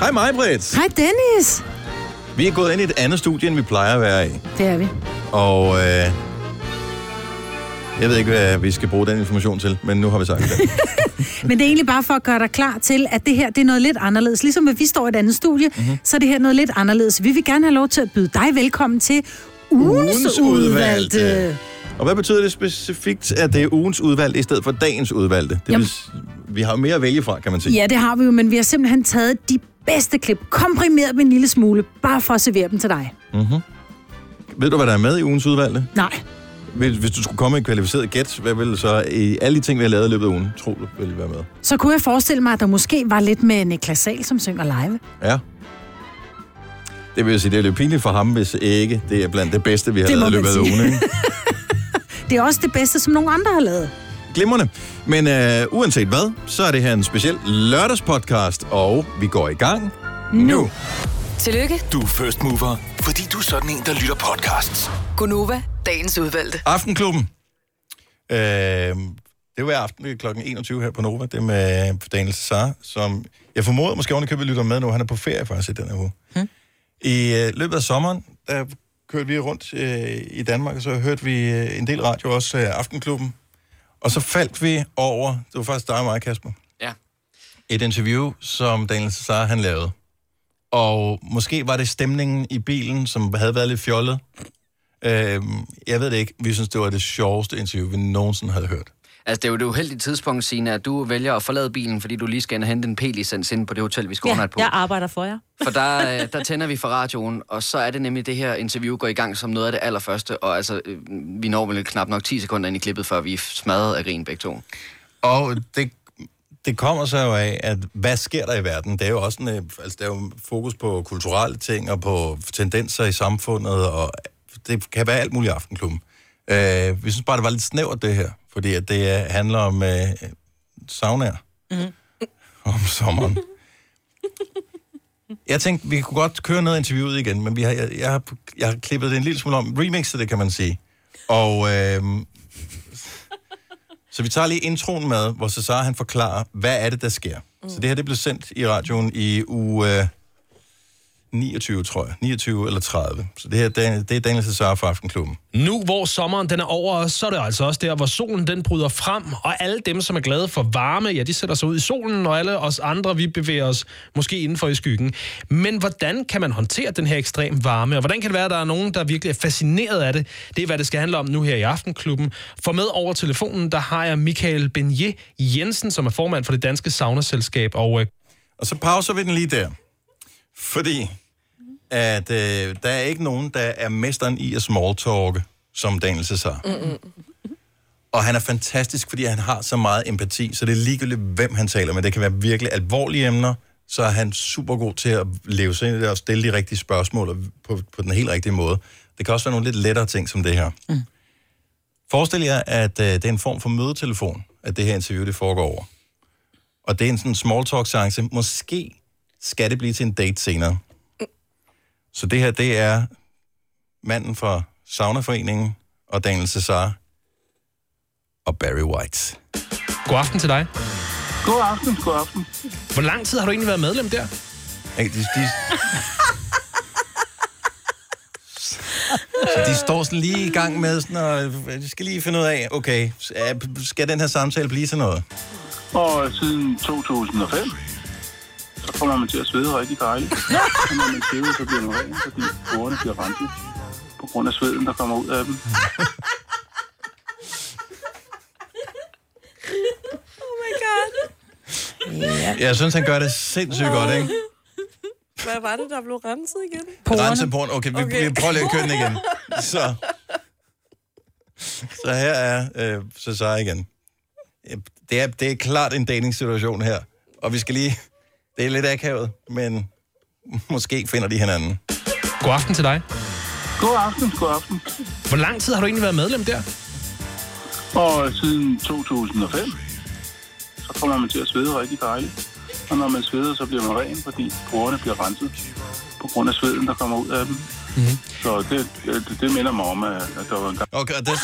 Hej mig, Britt. Hej Dennis. Vi er gået ind i et andet studie, end vi plejer at være i. Det er vi. Og øh, jeg ved ikke, hvad vi skal bruge den information til, men nu har vi sagt det. Men det er egentlig bare for at gøre dig klar til, at det her det er noget lidt anderledes. Ligesom at vi står i et andet studie, Mhm. mm-hmm. så er det her noget lidt anderledes. Vi vil gerne have lov til at byde dig velkommen til ugens, Ugens udvalgte. udvalgte. Og hvad betyder det specifikt, at det er ugens udvalgte i stedet for dagens udvalgte? Det Jamen- vil, vi har jo mere at vælge fra, kan man sige. Ja, det har vi jo, men vi har simpelthen taget de bedste klip, komprimeret dem en lille smule, bare for at servere dem til dig. Ved du, hvad der er med i ugens udvalgte? Nej, Hvis, hvis du skulle komme med en kvalificeret gæt, hvad ville så i alle de ting, vi har lavet i løbet af ugen, tro du ville være med? så kunne jeg forestille mig, at der måske var lidt med Niklas Sahl, som synger live. Ja. Det vil sige, det er lidt pinligt for ham, hvis ikke det er blandt det bedste, vi har Det lavet i løbet af ugen. Ikke? Det er også det bedste, som nogle andre har lavet. Glimrende. Men øh, uanset hvad, så er det her en speciel lørdagspodcast, og vi går i gang nu. Tillykke, Du er first mover, fordi du er sådan en, der lytter podcasts. Gunova, dagens udvalgte. Aftenklubben. Øh, det var aften kl. 21 her på Nova. Det er med Daniel Cesar, som jeg formoder måske ovenikøbet lytter med nu. Han er på ferie faktisk i den her uge. Hmm. I øh, løbet af sommeren, der kørte vi rundt øh, i Danmark, og så hørte vi øh, en del radio, også øh, Aftenklubben. Og så faldt vi over, det var faktisk dig og mig, Kasper, Ja. et interview, som Daniel Cesar han lavede. Og måske var det stemningen i bilen, som havde været lidt fjollet. Øh, jeg ved det ikke. Vi synes, det var det sjoveste interview, vi nogensinde havde hørt. Altså, det er jo det uheldige tidspunkt, Signe, at du vælger at forlade bilen, fordi du lige skal ind og hente en P-licens ind på det hotel, vi skal Ja, på. jeg arbejder for jer. For der, øh, der tænder vi for radioen, og så er det nemlig det her interview går i gang som noget af det allerførste, og altså, øh, vi når vel knap nok 10 sekunder ind i klippet, før vi er smadret af grin begge to. Og det, det kommer så jo af, at hvad sker der i verden? Det er jo også en, øh, altså, der er jo fokus på kulturelle ting og på tendenser i samfundet, og det kan være alt muligt i Aftenklubben. Øh, vi synes bare, det var lidt snævert, det her, fordi at det øh, handler om øh, saunaer. Mm. Om sommeren. Jeg tænkte, vi kunne godt køre noget interviewet igen, men vi har, jeg, jeg, har, jeg har klippet det en lille smule om. Remixet det, kan man sige. Og øh, så vi tager lige introen med, hvor Cesar han forklarer, hvad er det, der sker. Mm. Så det her, det blev sendt i radioen i uge øh, 29, tror jeg. 29 eller 30. Så det her, det er, det er Daniel Cesar fra Aftenklubben. Nu hvor sommeren den er over så er det altså også der, hvor solen den bryder frem, og alle dem, som er glade for varme, ja, de sætter sig ud i solen, og alle os andre, vi bevæger os måske indenfor i skyggen. Men hvordan kan man håndtere den her ekstrem varme, og hvordan kan det være, at der er nogen, der virkelig er fascineret af det? Det er, hvad det skal handle om nu her i Aftenklubben. For med over telefonen, der har jeg Michael Benje Jensen, som er formand for det danske saunaselskab, og øh, Og så pauser vi den lige der. Fordi at øh, der er ikke nogen, der er mesteren i at smalltalke, som Daniel. Mm-mm. Og han er fantastisk, fordi han har så meget empati, så det er ligegyldigt, hvem han taler med. Det kan være virkelig alvorlige emner, så er han super god til at leve sig ind i det og stille de rigtige spørgsmål på, på den helt rigtige måde. Det kan også være nogle lidt lettere ting som det her. Mm. Forestil jer, at øh, det er en form for mødetelefon, at det her interview det foregår over. Og det er en sådan small talk seance. Måske skal det blive til en date senere. Så det her, det er manden fra Saunaforeningen og Daniel Cesar og Barry White. god aften til dig. God aften, god aften. Hvor lang tid har du egentlig været medlem der? Ikke, De, de, så de står sådan lige i gang med sådan, og de skal lige finde ud af, okay, skal den her samtale blive til noget? Og siden 2005, så kommer man til at svede rigtig dejligt. Og når man tæver, så bliver man ren, fordi borerne bliver renset på grund af sveden, der kommer ud af dem. Jeg synes, han gør det sindssygt godt, ikke? Hvad var det, der blev renset igen? Rense porn. Okay, vi, okay. vi prøver lige at køre den igen. Så, så her er øh, Cesar igen. Det er, det er klart en dating-situation her. Og vi skal lige... Det er lidt akavet, men måske finder de hinanden. God aften til dig. God aften, god aften. Hvor lang tid har du egentlig været medlem der? Og siden 2005, så kommer man til at svede rigtig dejligt. Og når man sveder, så bliver man ren, fordi borerne bliver renset på grund af sveden, der kommer ud af dem. Mm-hmm. Så det, det, det minder mig om, at, at der var en gang, Okay, det,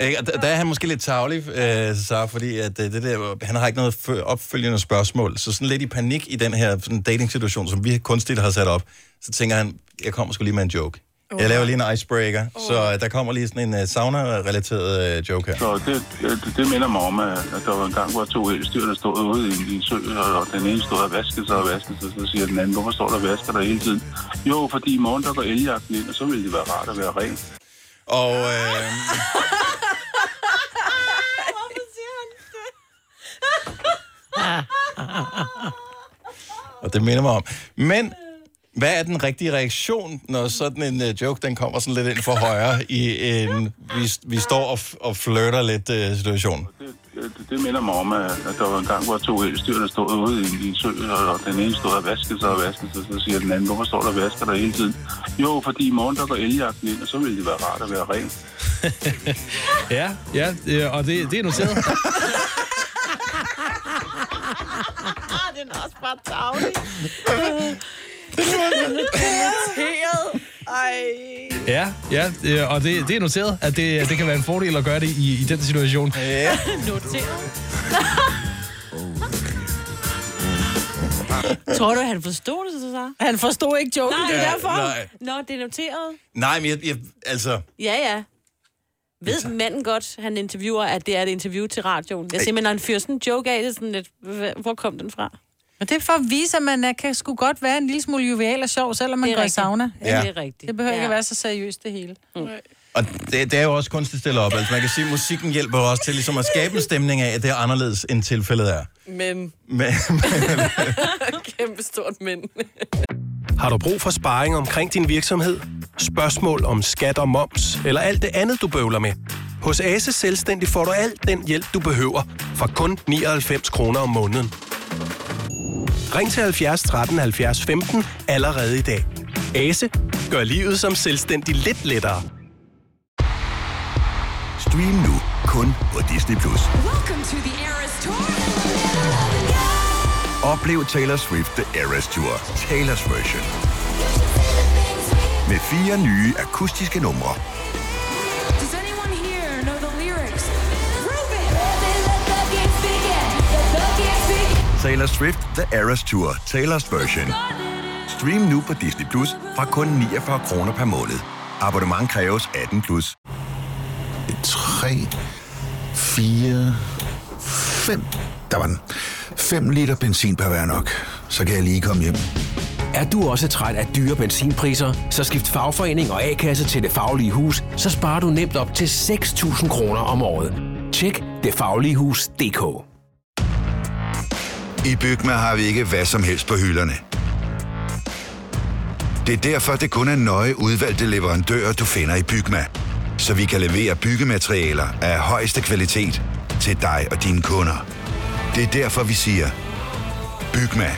Ikke? Og der, der er han måske lidt tavlig, øh, så fordi at, øh, det der, han har ikke noget fø- opfølgende spørgsmål. Så sådan lidt i panik i den her sådan dating-situation, som vi kunstigt har sat op, så tænker han, jeg kommer sgu lige med en joke. Jeg laver lige en icebreaker, så øh, der kommer lige sådan en uh, sauna-relateret uh, joke her. Så det, det, det minder mig om, at, der var en gang, hvor to elstyr, der stod ude i, i en sø, og, og den ene stod og vaskede sig og vaskede sig, så siger den anden, hvorfor står der og vasker der hele tiden? Jo, fordi i morgen der går eljagten ind, og så ville det være rart at være ren. Og øh, og det minder mig om. Men hvad er den rigtige reaktion, når sådan en uh, joke, den kommer sådan lidt ind for højre i en, vi, vi står og, og flirter lidt uh, situation? Det, minder mig om, at, der var en gang, hvor to elstyr, der stod ude i, en sø, og, den ene stod og vaskede sig og vaskede sig, så siger den anden, hvorfor står der og vasker der hele tiden? Jo, fordi i morgen der går eljagten ind, og så ville det være rart at være ren. Ja, ja, og det, det er noteret. Den er også bare tavlig. Irriteret. Ej. Ja, ja, øh, og det, det er noteret, at det, det kan være en fordel at gøre det i, i den situation. Ja. Noteret. Tror du, han forstod det, så? Han forstod ikke joken, Nej. det er Ja, derfor. nej. Nå, det er noteret. Nej, men jeg, jeg, altså... Ja, ja. Ved manden godt, han interviewer, at det er et interview til radioen? Jeg siger, men når han fyrer sådan en joke af, det er sådan lidt, "Hva- hvor kom den fra? Men det er for at vise, at man er, kan sgu godt være en lille smule jovial og sjov, selvom man Det er går i rigtigt. sauna. Ja. Det er rigtigt. Det behøver ikke ja. at være så seriøst, det hele. Og det, det er jo også kunstigt stillet op. Altså man kan sige, at musikken hjælper jo også til ligesom at skabe en stemning af, at det er anderledes, end tilfældet er. Men Men, men, kæmpe stort men. Har du brug for sparring omkring din virksomhed? Spørgsmål om skat og moms, eller alt det andet, du bøvler med? Hos Ase Selvstændig får du alt den hjælp, du behøver, for kun 99 kroner om måneden. Ring til 70 13 70 15 allerede i dag. Ase gør livet som selvstændig lidt lettere. Stream nu kun på Disney+. Plus. Oplev Taylor Swift The Eras Tour, Taylor's version. Med fire nye akustiske numre. Taylor Swift The Eras Tour, Taylor's version. Stream nu på Disney Plus fra kun 49 kroner per måned. Abonnement kræves 18 plus. 3, 4, 5. Der var den. 5 liter benzin per hver nok. Så kan jeg lige komme hjem. Er du også træt af dyre benzinpriser, så skift fagforening og A-kasse til Det Faglige Hus, så sparer du nemt op til 6.000 kroner om året. Tjek detfagligehus.dk i Bygma har vi ikke hvad som helst på hylderne. Det er derfor, det kun er nøje udvalgte leverandører, du finder i Bygma. Så vi kan levere byggematerialer af højeste kvalitet til dig og dine kunder. Det er derfor, vi siger, Bygma.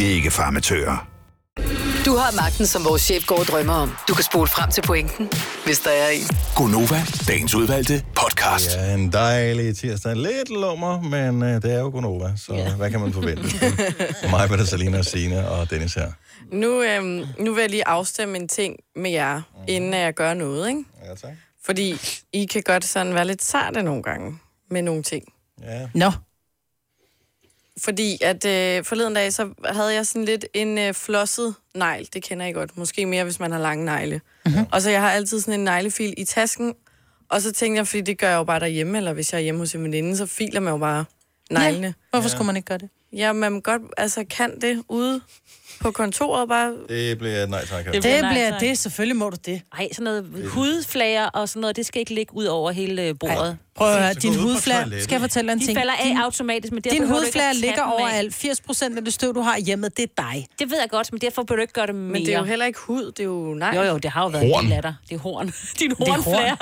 Ikke farmatører. Du har magten, som vores chef går og drømmer om. Du kan spole frem til pointen, hvis der er en. Gonova, dagens udvalgte podcast. Ja, en dejlig tirsdag. Lidt lummer, men øh, det er jo Gunova, så ja. hvad kan man forvente? Mig, Peter, Salina, Signe og Dennis her. Nu, øhm, nu vil jeg lige afstemme en ting med jer, inden jeg gør noget, ikke? Ja, tak. Fordi I kan godt sådan være lidt sarte nogle gange med nogle ting. Ja. Nå. Fordi at øh, forleden dag, så havde jeg sådan lidt en øh, flosset negl. Det kender I godt. Måske mere, hvis man har lange negle. Mm-hmm. Og så jeg har altid sådan en neglefil i tasken. Og så tænkte jeg, fordi det gør jeg jo bare derhjemme, eller hvis jeg er hjemme hos en veninde, så filer man jo bare neglene. Ja. Hvorfor skulle man ikke gøre det? Ja, man godt altså, kan det ude på kontoret bare. Det bliver nej tak. Det, det bliver det. Selvfølgelig må du det. Nej, sådan noget hudflager og sådan noget, det skal ikke ligge ud over hele øh, bordet. Ej. Prøv at høre, din hudflager, skal jeg fortælle dig en De ting? falder af din, automatisk, men derfor din hudflager ligger dem af. overalt. 80 procent af det støv, du har hjemme, det er dig. Det ved jeg godt, men derfor bør du ikke gøre det mere. Men det er jo heller ikke hud, det er jo nej. Jo, jo, det har jo været Horn. en del af dig. Det er horn. Din er horn.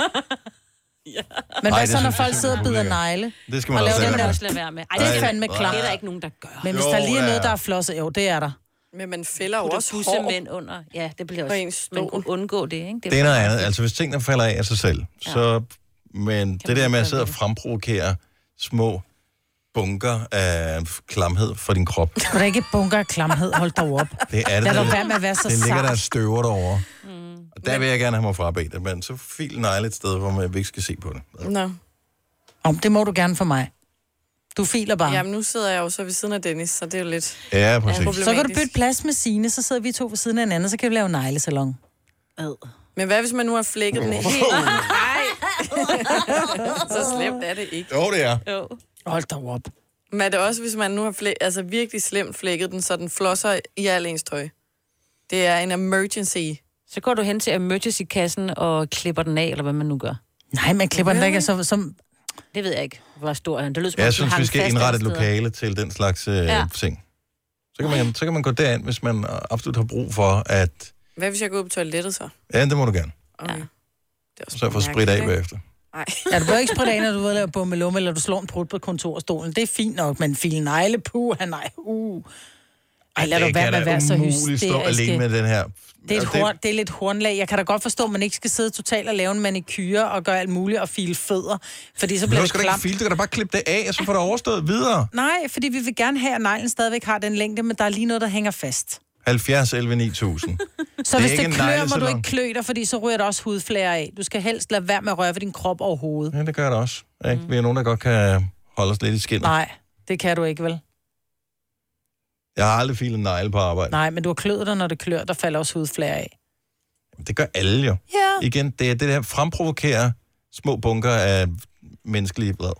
Hornflager. Men Ej, hvad det så, når synes folk er sidder og bider ulækkert. negle? Det skal man Og også laver lade den være der med. også lade være med. Ej, Det er fandme klart. Det er der ikke nogen, der gør. Men hvis Jo, der lige er ja. noget, der er flosset, jo, det er der. Men man fælder jo også hår. mænd under? Ja, det bliver også... ens Man stol. kunne undgå det, ikke? Det er noget andet. Altså, hvis tingene falder af af sig selv, Ja. så... Men det der med at sidde og fremprovokere små bunker af klamhed for din krop, Du er da ikke bunker af klamhed, hold dig op. det er det. Lad der- dog være med at være så Det ligger der sart. støver derovre. Og der vil jeg gerne have mig frabedt, men så fil negle et sted, hvor man, vi ikke skal se på det. Nå. Om det må du gerne for mig. Du filer bare. Jamen, nu sidder jeg jo så ved siden af Dennis, så det er jo lidt Ja, præcis. Så kan du bytte plads med Signe, så sidder vi to ved siden af hinanden, så kan vi lave neglesalon. Ad. Men hvad hvis man nu har flækket den helt? Nej. så slemt er det ikke. Jo, det er. Jo. Hold da op. Men er det også, hvis man nu har flæ- altså virkelig slemt flækket den, så den flosser i al ens tøj? Det er en emergency. Så går du hen til emergency-kassen og klipper den af, eller hvad man nu gør. Nej, man klipper den da ikke, så, som... Det ved jeg ikke, hvor stor han. Det lyder som om, Jeg synes, vi skal indrette et lokale til den slags øh, ja. Ting. Så kan, man, så kan man gå derind, hvis man absolut har brug for, at... Hvad hvis jeg går ud på toilettet så? Ja, det må du gerne. Okay. Ja. Så får sprit af bagefter. Nej. Ja, du bør ikke spritte af, når du ved at lave bummelum, eller du slår en prut på kontorstolen. Det er fint nok, men fil negle, puh, nej, uh. Ej, lad det du være kan med at da være så umuligt stå hysterisk. alene med den her. Det er, et Og det- det er lidt hornlag. Jeg kan da godt forstå, at man ikke skal sidde totalt og lave en manikyre og gøre alt muligt og file fødder, fordi så bliver det skal du ikke klamt. file, du kan da bare klippe det af, og så får du overstået videre. Nej, fordi vi vil gerne have, at neglen stadigvæk har den længde, men der er lige noget, der hænger fast. 70, 11, 9000. Så er hvis ikke det klør, må du ikke klø dig, fordi så ryger der også hudflære af. Du skal helst lade være med at røre ved din krop overhovedet. Ja, det gør det også. Ikke? Vi er nogen, der godt kan holde os lidt i skinnet. Nej, det kan du ikke, vel? Jeg har aldrig filet en negle på arbejde. Nej, men du har kløet dig, når det klør, der falder også hudflære af. Det gør alle jo. Ja. Igen, det er det der fremprovokere små bunker af menneskelige blad.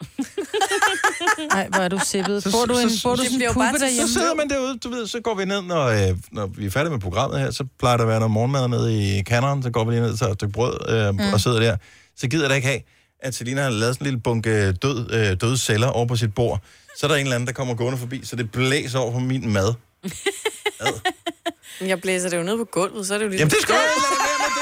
Nej, hvor er du sippet. Så- Bor du, en, så- bor du så- sådan en bliver jo bare puppe derhjemme? Så sidder man derude, du ved, så går vi ned, når, øh, når vi er færdige med programmet her, så plejer der at være noget morgenmad nede i kanderen, så går vi lige ned og tager et stykke brød øh, mm. og sidder der. Så gider jeg da ikke have, at Selina har lavet sådan en lille bunke død, øh, døde celler over på sit bord. Så er der en eller anden, der kommer gående forbi, så det blæser over på min mad. Men jeg blæser det jo ned på gulvet, så er det jo ligesom... Jamen det skal du ikke lade være med det.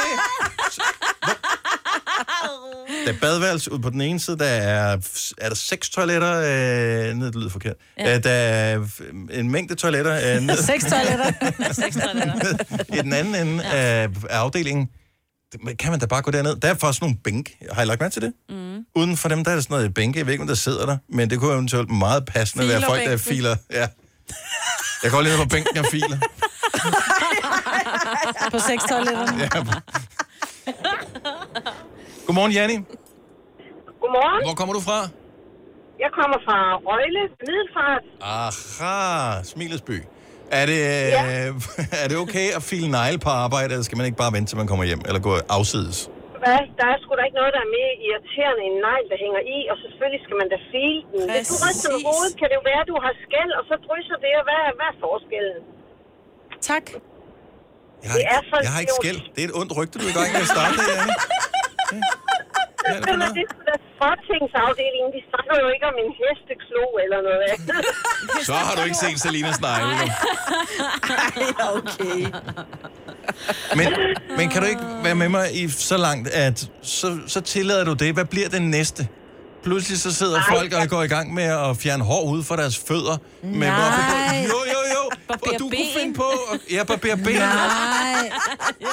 Der er badeværelse ude på den ene side, der er, er der seks toiletter, øh, ned, det lyder forkert. Ja. Øh, der er en mængde toiletter øh, ned, Seks toiletter. Seks toiletter. i den anden ende ja. af afdelingen. Kan man da bare gå derned? Der er faktisk nogle bænk. Har I lagt mærke til det? Mm. Uden for dem, der er der sådan noget bænke. Jeg ved ikke, om der sidder der, men det kunne eventuelt meget passende være folk, der filer. Ja. Jeg går lige ned på bænken og filer. På seks toiletterne. Ja. Godmorgen, Janni. Godmorgen. Hvor kommer du fra? Jeg kommer fra Røgle, Middelfart. Aha, Smilesby. Er det, Ja. øh, er det okay at file negle på arbejde, eller skal man ikke bare vente, til man kommer hjem, eller gå afsides? Hvad? Der er sgu da ikke noget, der er mere irriterende end en negl, der hænger i, og selvfølgelig skal man da file den. Hvis du Præcis. ryster med hovedet, kan det jo være, at du har skæld, og så drysser det, og hvad, hvad er forskellen? Tak. Jeg har, Det er jeg har ikke skæld. Det er et ondt rygte, du er i gang med at starte, Janni. Hvad er det Men det er sgu da fortingsafdelingen. De snakker jo ikke om en hesteklo eller noget andet. Så har du ikke set Salinas negle. du. okay. Men, men kan du ikke være med mig i så langt, at så, så tillader du det? Hvad bliver det næste? Pludselig så sidder Nej. folk og går i gang med at fjerne hår ud fra deres fødder. Med Nej. hvorfor- jo. Barber Og du kunne ben. finde på... Ja, barber ben. Nej.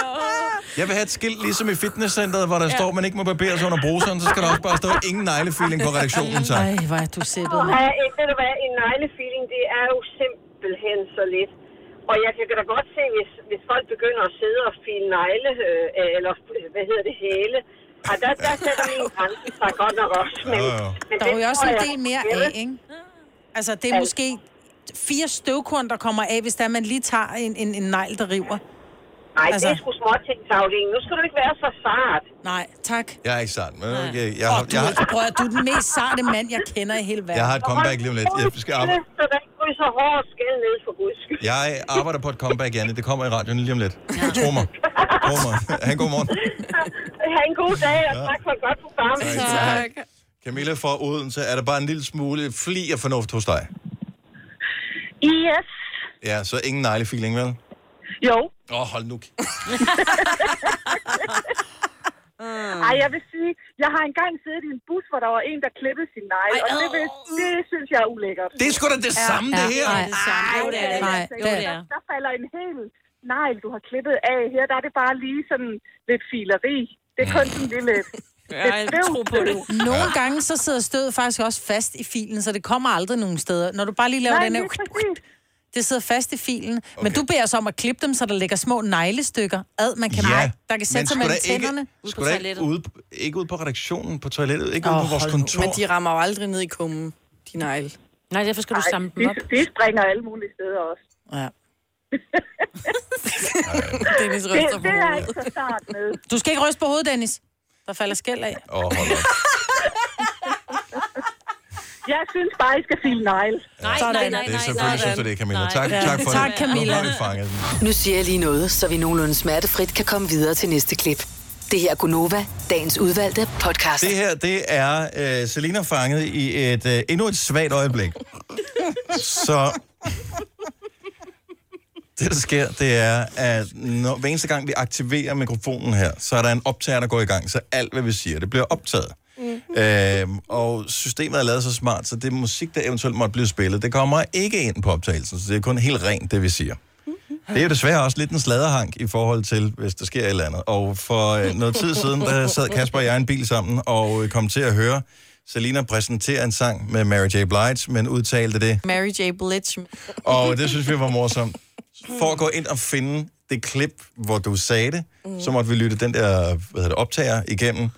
Jeg vil have et skilt ligesom i fitnesscenteret, hvor der ja. står, at man ikke må barbere sig under bruseren. Så skal der også bare stå ingen neglefiling på redaktionen, tak. Ej, hvor er du have, øh, ved du hvad, en neglefiling, det er jo simpelthen så lidt. Og jeg kan da godt se, hvis, hvis folk begynder at sidde og file negle, øh, eller øh, hvad hedder det, hæle, og der, der sætter min grænse sig godt nok også. Men, Jo, jo. men Der det er jo også en del mere af, ikke? Altså, det er måske fire støvkorn, der kommer af, hvis der man lige tager en, en, en negl, der river. Nej, Altså- det er sgu småtingsafdelingen. Nu skal du ikke være så sart. Nej, tak. Jeg er ikke sådan, men okay. Jeg, Åh, har, du, jeg, er- har, prøv at, du er den mest sarte mand, jeg kender i hele verden. jeg har et comeback lige om lidt. Jeg, skal arbejde, Så der ikke ryger hård skæld ned for guds skyld. jeg arbejder på et comeback, Janne. Det kommer i radioen lige om lidt. Tro mig. Tro mig. Ha' en god morgen. Ha' en god dag, og tak for et godt program. Tak. Camilla fra Odense, er der bare en lille smule fli af fornuft hos dig? Yes. Ja, så ingen neglefiling, vel? Jo. Åh, oh, hold nu. Ej, jeg vil sige, jeg har engang siddet i en bus, hvor der var en, der klippede sin negle, og det, vil, det synes jeg er ulækkert. Det er sgu da det samme, det her. Nej, Ej, Jo, det er det. Nej, altså, det er der, der falder en hel negl, du har klippet af. Her der er det bare lige sådan lidt fileri. Det er kun sådan lille... Ja, jeg tror på det. Nogle gange så sidder stødet faktisk også fast i filen, så det kommer aldrig nogen steder. Når du bare lige laver Nej, den her... Det sidder fast i filen. Okay. Men du beder os om at klippe dem, så der ligger små neglestykker ad, man kan, Ja, der kan sætte sig mellem ikke- tænderne. Skulle der ikke ude, ikke ude på redaktionen, på toilettet, ikke ude Åh, på vores kontor? Men de rammer jo aldrig ned i kummen, de negle. Nej, derfor skal du Ej, samle dem de, op. de springer alle mulige steder også. Ja. Dennis Det, ryster på det er hovedet. ikke så start med. Du skal ikke ryste på hovedet, Dennis. Der falder skæld af. Åh, hold op. Jeg synes bare, I skal file negle. Nej, Sådan. nej, nej, Det er nej. selvfølgelig, synes du det, Camilla. Nej. Tak, Ja. tak for Tak, det. Camilla. Nu har vi. Nu siger jeg lige noget, så vi nogenlunde smertefrit kan komme videre til næste klip. Det her er Gunova, dagens udvalgte podcast. Det her, det er uh, Selina fanget i et uh, endnu et svagt øjeblik. Så det, der sker, det er, at når, hver eneste gang vi aktiverer mikrofonen her, så er der en optager, der går i gang, så alt, hvad vi siger, det bliver optaget. Mm. Øhm, og systemet er lavet så smart, så det musik, der eventuelt måtte blive spillet, det kommer ikke ind på optagelsen, så det er kun helt rent, det vi siger. Det er jo desværre også lidt en sladerhank i forhold til, hvis der sker et eller andet. Og for øh, noget tid siden, der sad Kasper og jeg i en bil sammen, og øh, kom til at høre Selina præsentere en sang med Mary J. Blige, men udtalte det. Mary J. Blige. Og det synes vi var morsomt. For at gå ind og finde det klip, hvor du sagde det, mm. så måtte vi lytte den der hvad hedder det, optager igennem.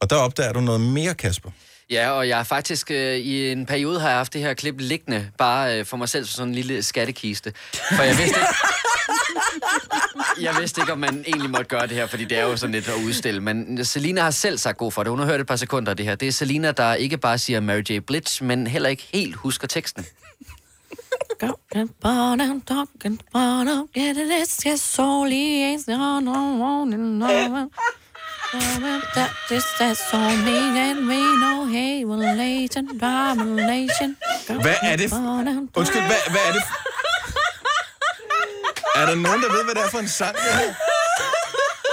Og der opdager du noget mere, Kasper. Ja, og jeg har faktisk øh, i en periode har jeg haft det her klip liggende, bare øh, for mig selv som sådan en lille skattekiste. For jeg vidste ikke, jeg vidste ikke, om man egentlig måtte gøre det her, fordi det er jo sådan lidt at udstille. Men Selina har selv sagt god for det. Hun har hørt et par sekunder af det her. Det er Selina, der ikke bare siger Mary J. Blige, men heller ikke helt husker teksten. Hvad er det? Undskyld, hvad, hvad er det? Er der nogen, der ved, hvad det er for en sang, det her?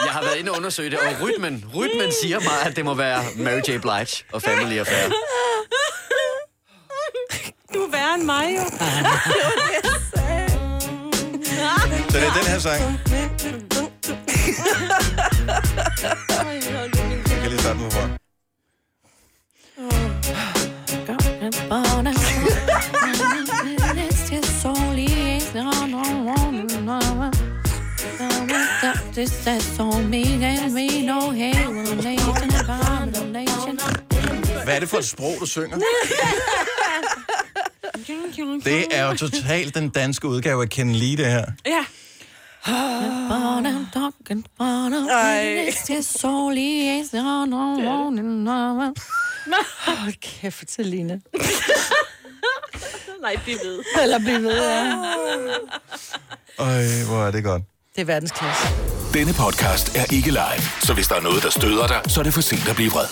Jeg har været inde og undersøge det, og rytmen, rytmen siger mig, at det må være Mary J. Blige og Family Affair. Du er værre end mig, jo. Så det er den her sang. Jeg kan lige starte den fra. Hvad er det for et sprog, du synger? Det er jo totalt den danske udgave af Ken Lee, det her. Ja. Hold kæft, Selina. Nej, bliv ved. Eller bliv ved, ja. Øj, hvor er det godt. Det er verdensklasse. Denne podcast er ikke live, så hvis der er noget, der støder dig, så er det for sent at blive vred.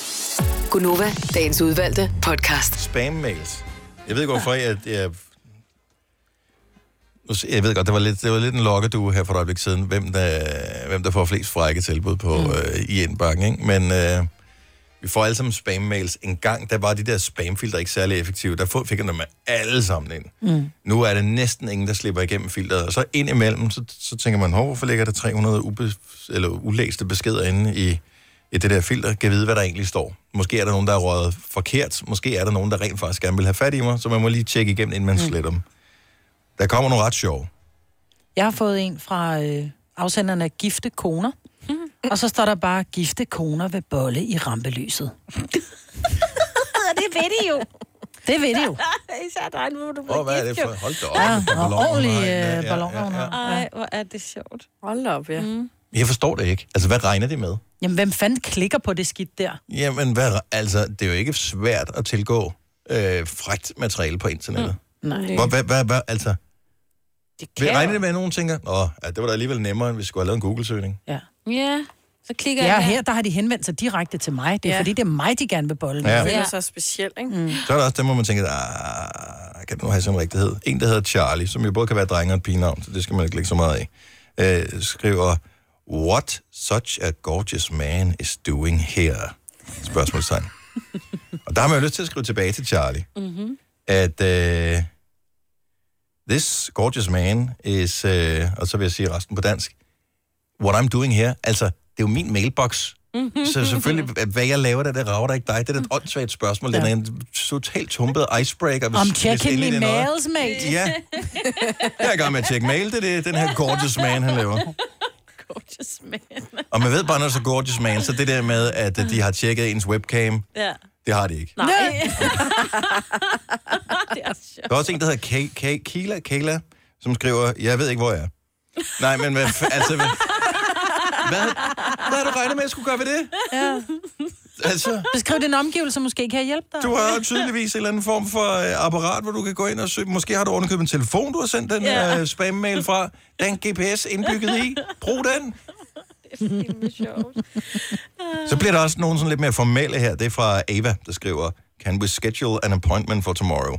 Gunova, dagens udvalgte podcast. Spam-mails. Jeg ved ikke, hvorfor jeg... jeg jeg ved godt, det var lidt, det var lidt en lokkedue her for et øjeblik siden, hvem der, hvem der får flest frække tilbud på, mm. øh, i indbakken, ikke? Men øh, vi får alle sammen spam-mails. En gang, der var de der spamfilter ikke særlig effektive. Der fik jeg dem alle sammen ind. Mm. Nu er det næsten ingen, der slipper igennem filteret. Og så ind imellem, så, så tænker man, "Hov, hvorfor ligger der 300 ube, eller ulæste beskeder inde i, i det der filter? Kan vide, hvad der egentlig står. Måske er der nogen, der er røget forkert. Måske er der nogen, der rent faktisk gerne vil have fat i mig. Så man må lige tjekke igennem, inden man sletter dem. Der kommer nogle ret sjove. Jeg har fået en fra øh, afsenderen af Gifte Koner. Og så står der bare, gifte koner ved bolle i rampelyset. det ved de jo. Det ved de jo. Især dig, nu du Åh, hvad er det for? Hold da op. Ja, og balloner. ordentlige ja, øh, ja, balloner. ja, ja. Ej, hvor er det sjovt. Hold op, ja. Mm. Jeg forstår det ikke. Altså, hvad regner det med? Jamen, hvem fanden klikker på det skidt der? Jamen, hvad, altså, det er jo ikke svært at tilgå øh, frækt materiale på internettet. Nej. Hvor, hvad, hvad, hvad, altså, Det vil regner det med, at nogen tænker, Nå, ja, det var da alligevel nemmere, end hvis vi skulle have lavet en Google-søgning. Ja. Ja, så klikker Ja, jeg og her der har de henvendt sig direkte til mig. Det er Ja. fordi, det er mig, de gerne vil bolle. Ja. Det er så specielt, ikke? Mm. Så er der også dem, hvor man tænker, ah, kan det nu have sin rigtighed? En, der hedder Charlie, som jo både kan være dreng og et pigenavn, så det skal man ikke lægge så meget af, øh, skriver, What such a gorgeous man is doing here? Spørgsmålstegn. og der har man jo lyst til at skrive tilbage til Charlie, Mm-hmm. at uh, this gorgeous man is, uh, og så vil jeg sige resten på dansk, what I'm doing here, altså, det er jo min mailbox. Så selvfølgelig, hvad jeg laver, der, det rager der ikke dig. Det er et åndssvagt spørgsmål. Det er en totalt tumpet icebreaker. Hvis, I'm hvis checking me noget. mails, mate. Ja. Jeg er i gang med at tjekke mail. Det er det, den her gorgeous man, han laver. Gorgeous man. Og man ved bare, når det er så gorgeous man, så det der med, at øh, de har tjekket ens webcam, Ja. det har de ikke. Nej. det er sjovt. Der er også en, der hedder Ka- Ka- Kila, Kayla, som skriver, jeg ved ikke, hvor jeg er. Nej, men hvad, altså, hvad, hvad, hvad har du regnet med, at jeg skulle gøre ved det? Ja. Altså, Beskriv din omgivelse, måske kan jeg hjælpe dig. du har tydeligvis en eller anden form for øh, apparat, hvor du kan gå ind og søge. Måske har du underkøbet en telefon, du har sendt den Ja. ja. øh, spam-mail fra. Der er en GPS indbygget i. Brug den. Så bliver der også nogen sådan lidt mere formelle her. Det er fra Ava, der skriver, Can we schedule an appointment for tomorrow?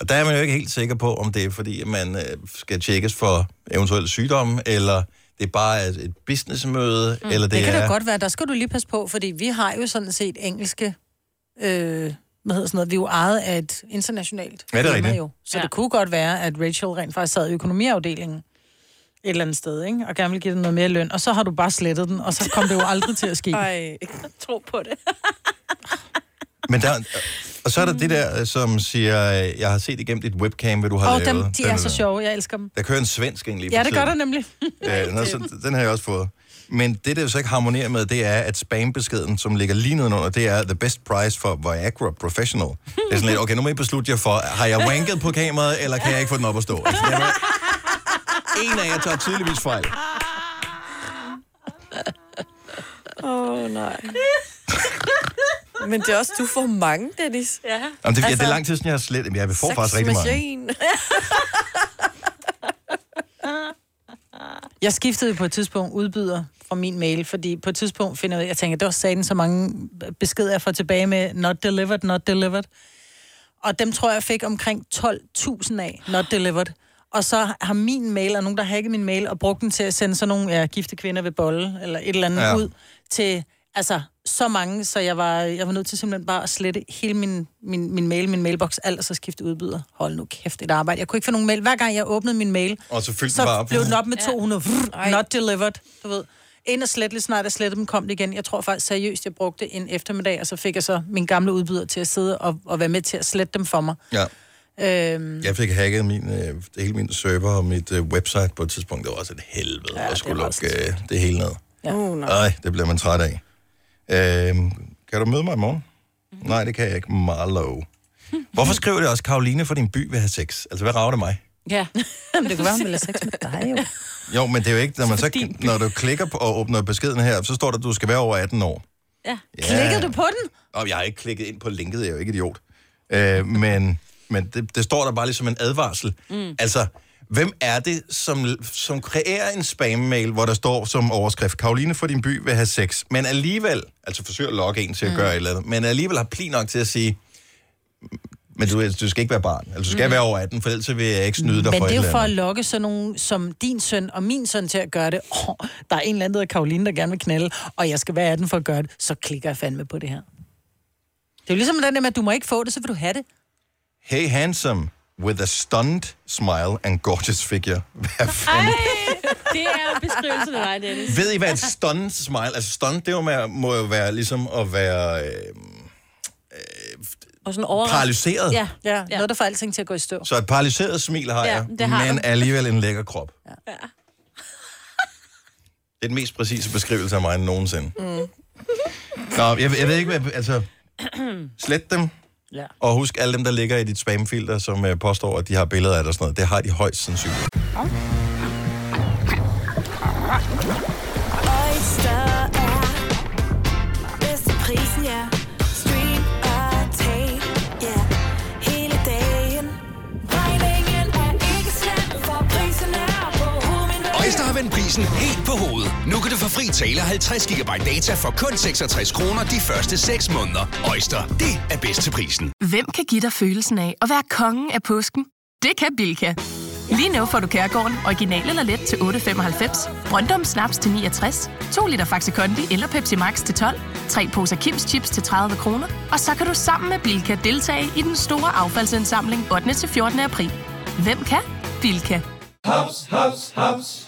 Og der er man jo ikke helt sikker på, om det er fordi, at man øh, skal tjekkes for eventuelle sygdomme, eller det er bare et et businessmøde, mm. eller det, det kan er... da godt være. Der skal du lige passe på, fordi vi har jo sådan set engelske... Øh, hvad hedder sådan noget? Vi er jo ejet af et internationalt Ja, det er firma rigtigt. Jo. Så ja. det kunne godt være, at Rachel rent faktisk sad i økonomiafdelingen et eller andet sted, ikke? og gerne vil give den noget mere løn, og så har du bare slettet den, og så kom det jo aldrig til at ske. Ej, tro på det. Men der, og så er der det der, som siger, øh, jeg har set igennem dit webcam, hvad du har Og lavet. dem, de Den er så sjove, jeg elsker dem. Der kører en svensk egentlig. Ja, det gør der nemlig. Ja, nå, så, den har jeg også fået. Men det, der jo så ikke harmonerer med, det er, at spambeskeden, som ligger lige nedenunder, det er the best price for Viagra Professional. Det er sådan lidt, okay, nu må I beslutte jer for, har jeg wanket på kameraet, eller kan jeg ikke få den op at stå? Altså, det er, en af jer tager tydeligvis fejl. Åh, oh, nej. Men det er også, du får mange, Dennis. Ja. Jamen, det, altså, ja, det er lang tid siden, jeg har slet... Jamen, jeg får faktisk rigtig mange. Jeg skiftede på et tidspunkt udbyder fra min mail, fordi på et tidspunkt finder jeg, jeg tænker, det var sagen så mange beskeder, jeg får tilbage med not delivered, not delivered. Og dem tror jeg, jeg fik omkring 12.000 af, not delivered. Og så har min mail, og nogen, der har hacket min mail, og brugt den til at sende sådan nogle ja, gifte kvinder ved bolle, eller et eller andet ja. ud til, altså, så mange, så jeg var, jeg var nødt til simpelthen bare at slette hele min, min, min mail, min mailbox, alt, og så skifte udbyder. Hold nu kæft, et arbejde. Jeg kunne ikke få nogen mail. Hver gang jeg åbnede min mail, Og så fyldte den så bare op. blev den op med 200. Ja. Not delivered, du ved. Ind og slet lige snart jeg slettede dem, kom det igen. Jeg tror faktisk seriøst, jeg brugte en eftermiddag, og så fik jeg så min gamle udbyder til at sidde og, og være med til at slette dem for mig. Ja. Øhm, Jeg fik hacket min, øh, hele min server og mit øh, website på et tidspunkt. Det var også et helvede ja, at skulle lukke øh, det hele ned. Ja. Oh, nej. Ej, det bliver man træt af. Øhm, kan du møde mig i morgen? Mm-hmm. Nej, det kan jeg ikke. Marlow. Hvorfor skriver det også, Karoline fra din by vil have sex? Altså, hvad rager det mig? ja, Jamen, det kunne være, hun ville have sex med dig jo. Jo, men det er jo ikke, når, man så, når du klikker på og åbner beskeden her, så står der, at du skal være over 18 år. Ja. Ja. Klikkede du på den? Og jeg har ikke klikket ind på linket, jeg er jo ikke idiot. Øh, men men det, det står der bare ligesom en advarsel. Mm. Altså, hvem er det, som, som kreerer en spam-mail, hvor der står som overskrift, Karoline fra din by vil have sex, men alligevel, altså forsøger at logge en til at Mm. gøre et eller andet, men alligevel har pli nok til at sige, men du, du skal ikke være barn, altså du skal Mm. være over 18, for ellers vil jeg ikke snyde dig Men for det er jo for at lokke sådan nogen som din søn og min søn til at gøre det. Oh, der er en eller anden, der hedder Karoline, der gerne vil knalde, og jeg skal være 18 for at gøre det. Så klikker jeg fandme på det her. Det er jo ligesom den der med, at du må ikke få det, så vil du have det. Hey handsome, with a stunned smile and gorgeous figure. Hvad fanden? Det er beskrivelsen af dig, Dennis. Ved I, hvad et stunned smile... Altså, stunned, det er med, må jo være ligesom at være... Øh, Og sådan overrasket. Paralyseret. Ja, ja, ja, noget, der får alting til at gå i stå. så et paralyseret smil har Ja, jeg, det har men du. alligevel en lækker krop. Ja. Det er den mest præcise beskrivelse af mig nogensinde. Mm. Nå, jeg, jeg ved ikke, hvad... Altså, slet dem. Ja. Og husk alle dem, der ligger i dit spamfilter, som uh, påstår, at de har billeder af dig og sådan noget. Det har de højst sandsynligt. Oyster prisen helt på hovedet. Nu kan du få fri tale 50 GB data for kun 66 kroner de første 6 måneder. Øjster, det er bedst til prisen. Hvem kan give dig følelsen af at være kongen af påsken? Det kan Bilka! Lige nu får du Kærgården original eller let til 8.95, Brøndum Snaps til 69, 2 liter Faxi Kondi eller Pepsi Max til 12, 3 poser Kims Chips til 30 kroner, og så kan du sammen med Bilka deltage i den store affaldsindsamling 8. til 14. april. Hvem kan? Bilka. Haps, haps, haps.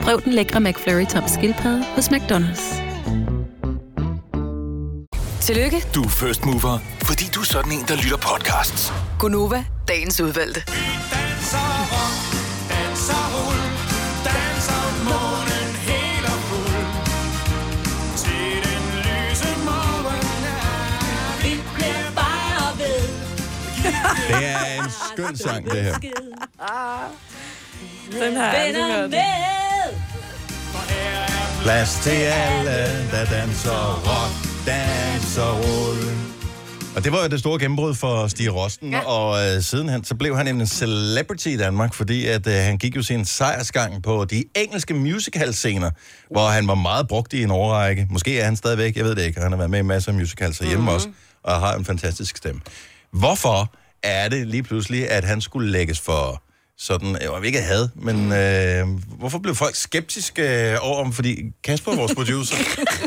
Prøv den lækre McFlurry tom skildpadde hos McDonald's. Tillykke, Du er first mover, fordi du er sådan en, der lytter podcasts. Gunova, dagens udvalgte. Danser rul, danser månen helt og fuld. Til den lyse morgen er vi bliver bare ved. Det er en skøn sang, det her. Den har jeg aldrig hørt. Plads til alle, der danser rock, danser rulle. Og det var jo det store gennembrud for Stig Rosten, ja. og øh, sidenhen så blev han en celebrity i Danmark, fordi at øh, han gik jo sin sejrsgang på de engelske musical-scener, hvor han var meget brugt i en årrække. Måske er han stadigvæk, jeg ved det ikke, han har været med i masser af musicals hjemme mm-hmm. også, og har en fantastisk stemme. Hvorfor er det lige pludselig, at han skulle lægges for sådan, jeg vil ikke had, men øh, hvorfor blev folk skeptiske øh, over ham? Fordi Kasper, vores producer,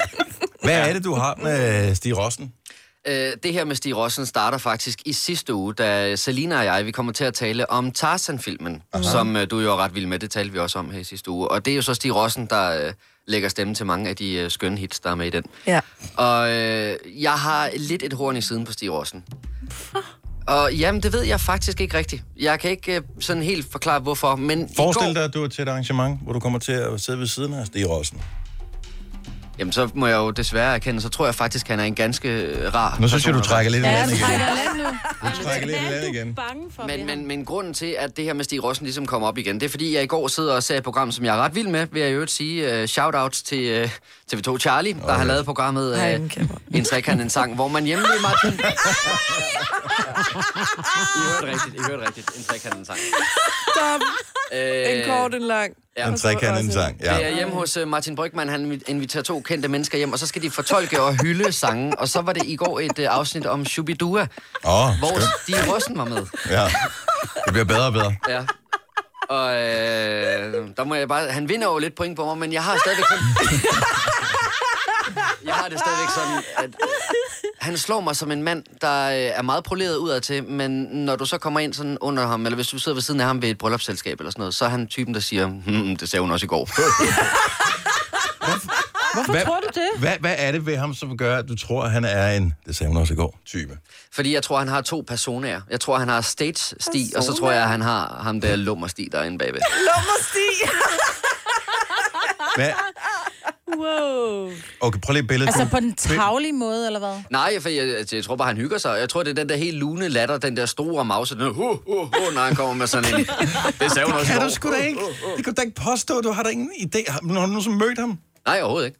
hvad er det, du har med Stig Rossen? Øh, det her med Stig Rossen starter faktisk i sidste uge, da Selina og jeg, vi kommer til at tale om Tarzan-filmen, Aha. som øh, du jo er ret vild med, det talte vi også om her i sidste uge. Og det er jo så Stig Rossen, der øh, lægger stemme til mange af de øh, skønne hits, der er med i den. Ja. Og øh, jeg har lidt et horn i siden på Stig Rossen. Og jamen, det ved jeg faktisk ikke rigtigt. Jeg kan ikke øh, sådan helt forklare, hvorfor, men i Forestil går... dig, at du er til et arrangement, hvor du kommer til at sidde ved siden af Stig Rossen. Jamen, så må jeg jo desværre erkende, så tror jeg faktisk, han er en ganske øh, rar Nu synes jeg, du trækker lidt i land igen. nu. Du trækker lidt i land igen. Men, men, men grunden til, at det her med Stig Rossen ligesom kommer op igen, det er fordi, jeg i går sidder og ser et program, som jeg er ret vild med, vil jeg i øvrigt sige uh, shout-outs til uh, TV2 Charlie, der har lavet programmet Ej, uh, kæmper. En trekant, en sang, hvor man hjemme ved Martin... I hørte rigtigt, I hørte rigtigt. En trekant, en sang. Stop. Øh, En kort, en lang. Ja. En trekant, en sang, ja. Det er hjemme hos uh, Martin Brygman, han inviterer to kendte mennesker hjem, og så skal de fortolke og hylde sange. Og så var det i går et uh, afsnit om Shubidua, Åh, hvor skønt. Stig Rossen var med. Ja, det bliver bedre og bedre. Ja. Og øh, der må jeg bare... Han vinder jo lidt point på mig, men jeg har stadigvæk sådan... jeg har det stadigvæk sådan, at han slår mig som en mand, der øh, er meget poleret udad til, men når du så kommer ind sådan under ham, eller hvis du sidder ved siden af ham ved et bryllupsselskab eller sådan noget, så er han typen, der siger, hmm, det sagde hun også i går. Hvorfor Hvad- tror du det? Hvad, hvad er det ved ham, som gør, at du tror, at han er en, det sagde hun også i går, type? Fordi jeg tror, han har to personer. Jeg tror, han har stage-sti, og så tror jeg, han har ham der lummer-sti derinde bagved. Lummerstig. Hvad? Wow. Okay, prøv lige et billede. Altså på den tavlige måde, eller hvad? Nej, for jeg, jeg, jeg tror bare, han hygger sig. Jeg tror, det er den der helt lune latter, den der store mause, den der, hu, hu, hu, når han kommer med sådan en... Det sagde hun også kan du sgu da ikke. Det kan du da ikke påstå. Du har da ingen idé. Har har du nogensinde mødt ham? Nej, overhovedet ikke.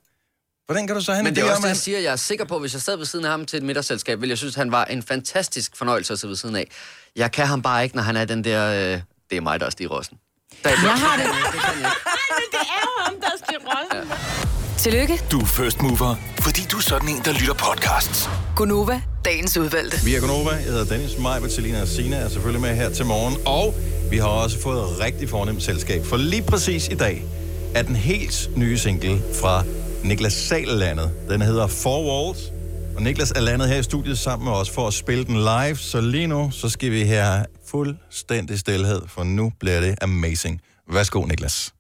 Hvordan kan du så have en Men det er også det, at jeg siger. Jeg er sikker på, at hvis jeg sad ved siden af ham til et middagsselskab, ville jeg synes, at han var en fantastisk fornøjelse at sidde ved siden af. Jeg kan ham bare ikke, når han er den der... Øh, det er mig, der er Stig Rossen. Der, Jeg har det. det kan jeg ikke. Men det Tillykke, Du er first mover, fordi du er sådan en, der lytter podcasts. Gunova, dagens udvalgte. Vi er Gonova. Jeg hedder Dennis, mig, Bertalina og Sina er selvfølgelig med her til morgen. Og vi har også fået et rigtig fornemt selskab. For lige præcis i dag er den helt nye single fra Niklas Sallandet. Den hedder Four Walls. Og Niklas er landet her i studiet sammen med os for at spille den live. Så lige nu, så skal vi her fuldstændig stillhed, for nu bliver det amazing. Værsgo, Niklas.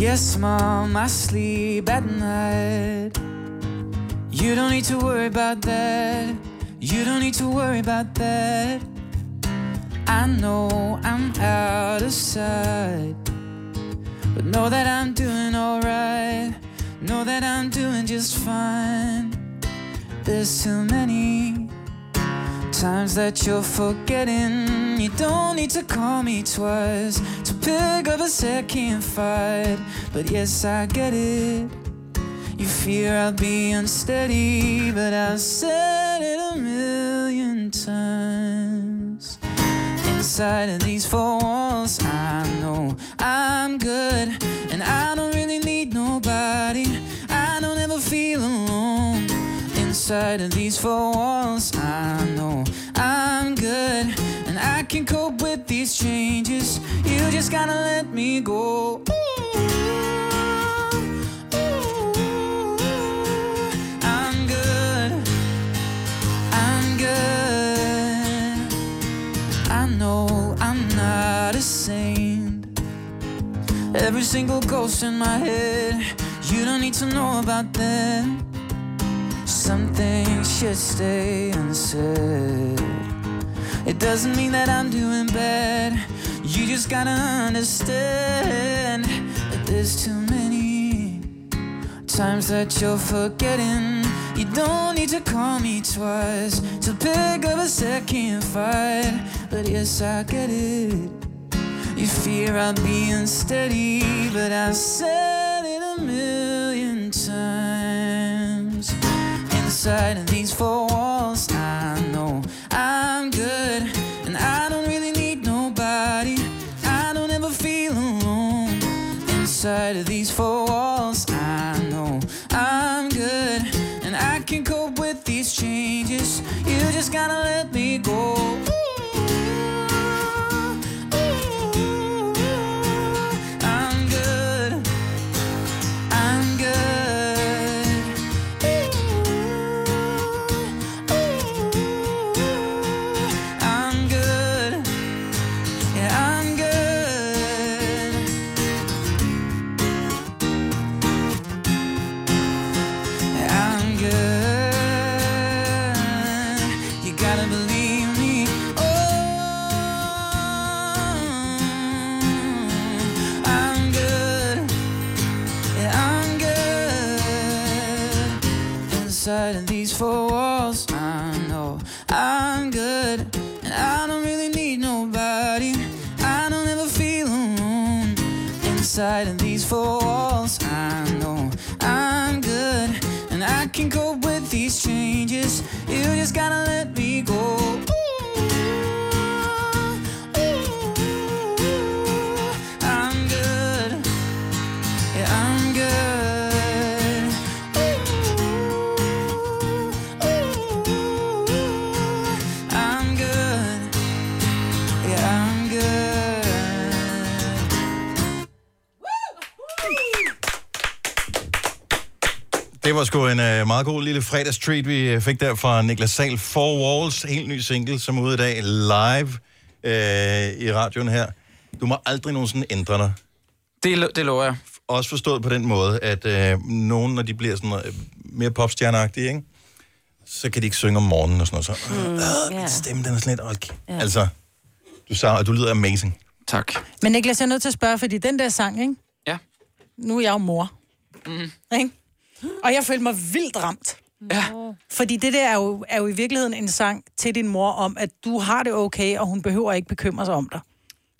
Yes, Mom, I sleep at night. You don't need to worry about that. You don't need to worry about that. I know I'm out of sight. But know that I'm doing alright. Know that I'm doing just fine. There's too many times that you're forgetting. You don't need to call me twice to pick up a second fight. But yes, I get it. You fear I'll be unsteady, but I've said it a million times. Inside of these four walls, I know I'm good, and I don't really need nobody. I don't ever feel alone. Inside of these four walls, I know I'm good, I can cope with these changes. You just gotta let me go. I'm good. I'm good. I know I'm not a saint. Every single ghost in my head, you don't need to know about them. Some things should stay unsaid. It doesn't mean that I'm doing bad. You just gotta understand that there's too many times that you're forgetting. You don't need to call me twice to pick up a second fight. But yes, I get it. You fear I'll be unsteady, but I've said it a million times. Inside of these four walls, Inside of these four walls, I know I'm good, and I can cope with these changes. You just gotta let me go. Inside of these four walls, var sgu en uh, meget god lille fredagstreat, vi øh, fik der fra Niklas Sal. Four Walls, helt ny single, som er ude i dag live uh, i radioen her. Du må aldrig nogensinde ændre dig. Det, det lover jeg. Også forstået på den måde, at uh, nogen, når de bliver sådan uh, mere popstjerneagtige, ikke? så kan de ikke synge om morgenen og sådan noget. Så, Mm, mm, ja. min stemme, den er sådan lidt... Okay. Ja. Altså, du, sa- du lyder amazing. Tak. Men Niklas, jeg er nødt til at spørge, fordi den der sang, ikke? Ja. Nu er jeg jo mor. Mm. Ikke? Og jeg følte mig vildt ramt. Ja. Fordi det der er jo, er jo i virkeligheden en sang til din mor om, at du har det okay, og hun behøver ikke bekymre sig om dig.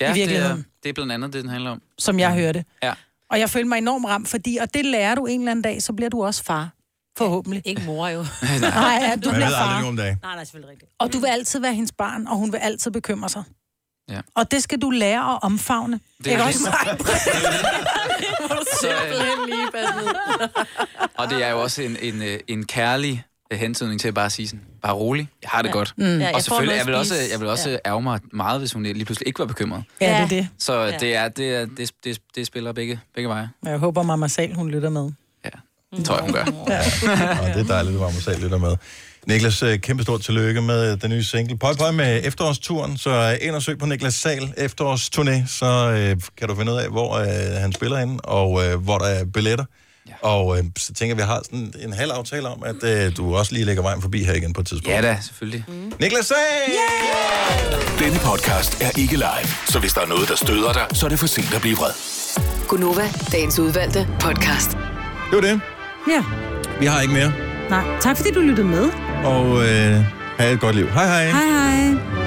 Ja, I det er, virkeligheden. det er blandt andet det, den handler om. Som jeg hørte. Ja. Og jeg følte mig enormt ramt, fordi, og det lærer du en eller anden dag, så bliver du også far. Forhåbentlig. Ikke mor jo. Nej, ja, du Man bliver far. om dagen. Nej, nej, selvfølgelig rigtigt. Og du vil altid være hendes barn, og hun vil altid bekymre sig. Ja. Og det skal du lære at omfavne. Det Det er det. også mig. Så, øh, lige og det er jo også en, en, øh, en kærlig øh, hentydning til at bare sige sådan, bare rolig, jeg har det Ja. ja. godt. Mm. Ja, og selvfølgelig, jeg vil også, jeg vil også Ja. ja. ærge mig meget, hvis hun lige pludselig ikke var bekymret. Ja, det er det. Så Ja. ja. det, er, det, er, det, det, det spiller begge, begge veje. Jeg håber, Mama Sal, hun lytter med. Det tror jeg, hun gør. Og det er dejligt, at Mamma Sal lytter med. Niklas, øh, kæmpe stort tillykke med den nye single. Pøj, pøj med efterårsturen, så øh, ind og søg på Niklas Sal efterårsturné, så øh, kan du finde ud af, hvor øh, han spiller henne, og øh, hvor der er billetter. Ja. Og øh, så tænker jeg, vi har sådan en halv aftale om, at øh, du også lige lægger vejen forbi her igen på et tidspunkt. Ja da, selvfølgelig. Mm. Niklas Sal! Denne podcast er ikke live, så hvis der er noget, der støder dig, så er det for sent at blive vred. Gunova, dagens udvalgte podcast. Det var det. Ja. Vi har ikke mere. Nej, tak fordi du lyttede med. Og øh, have et godt liv. Hej hej. Hej hej.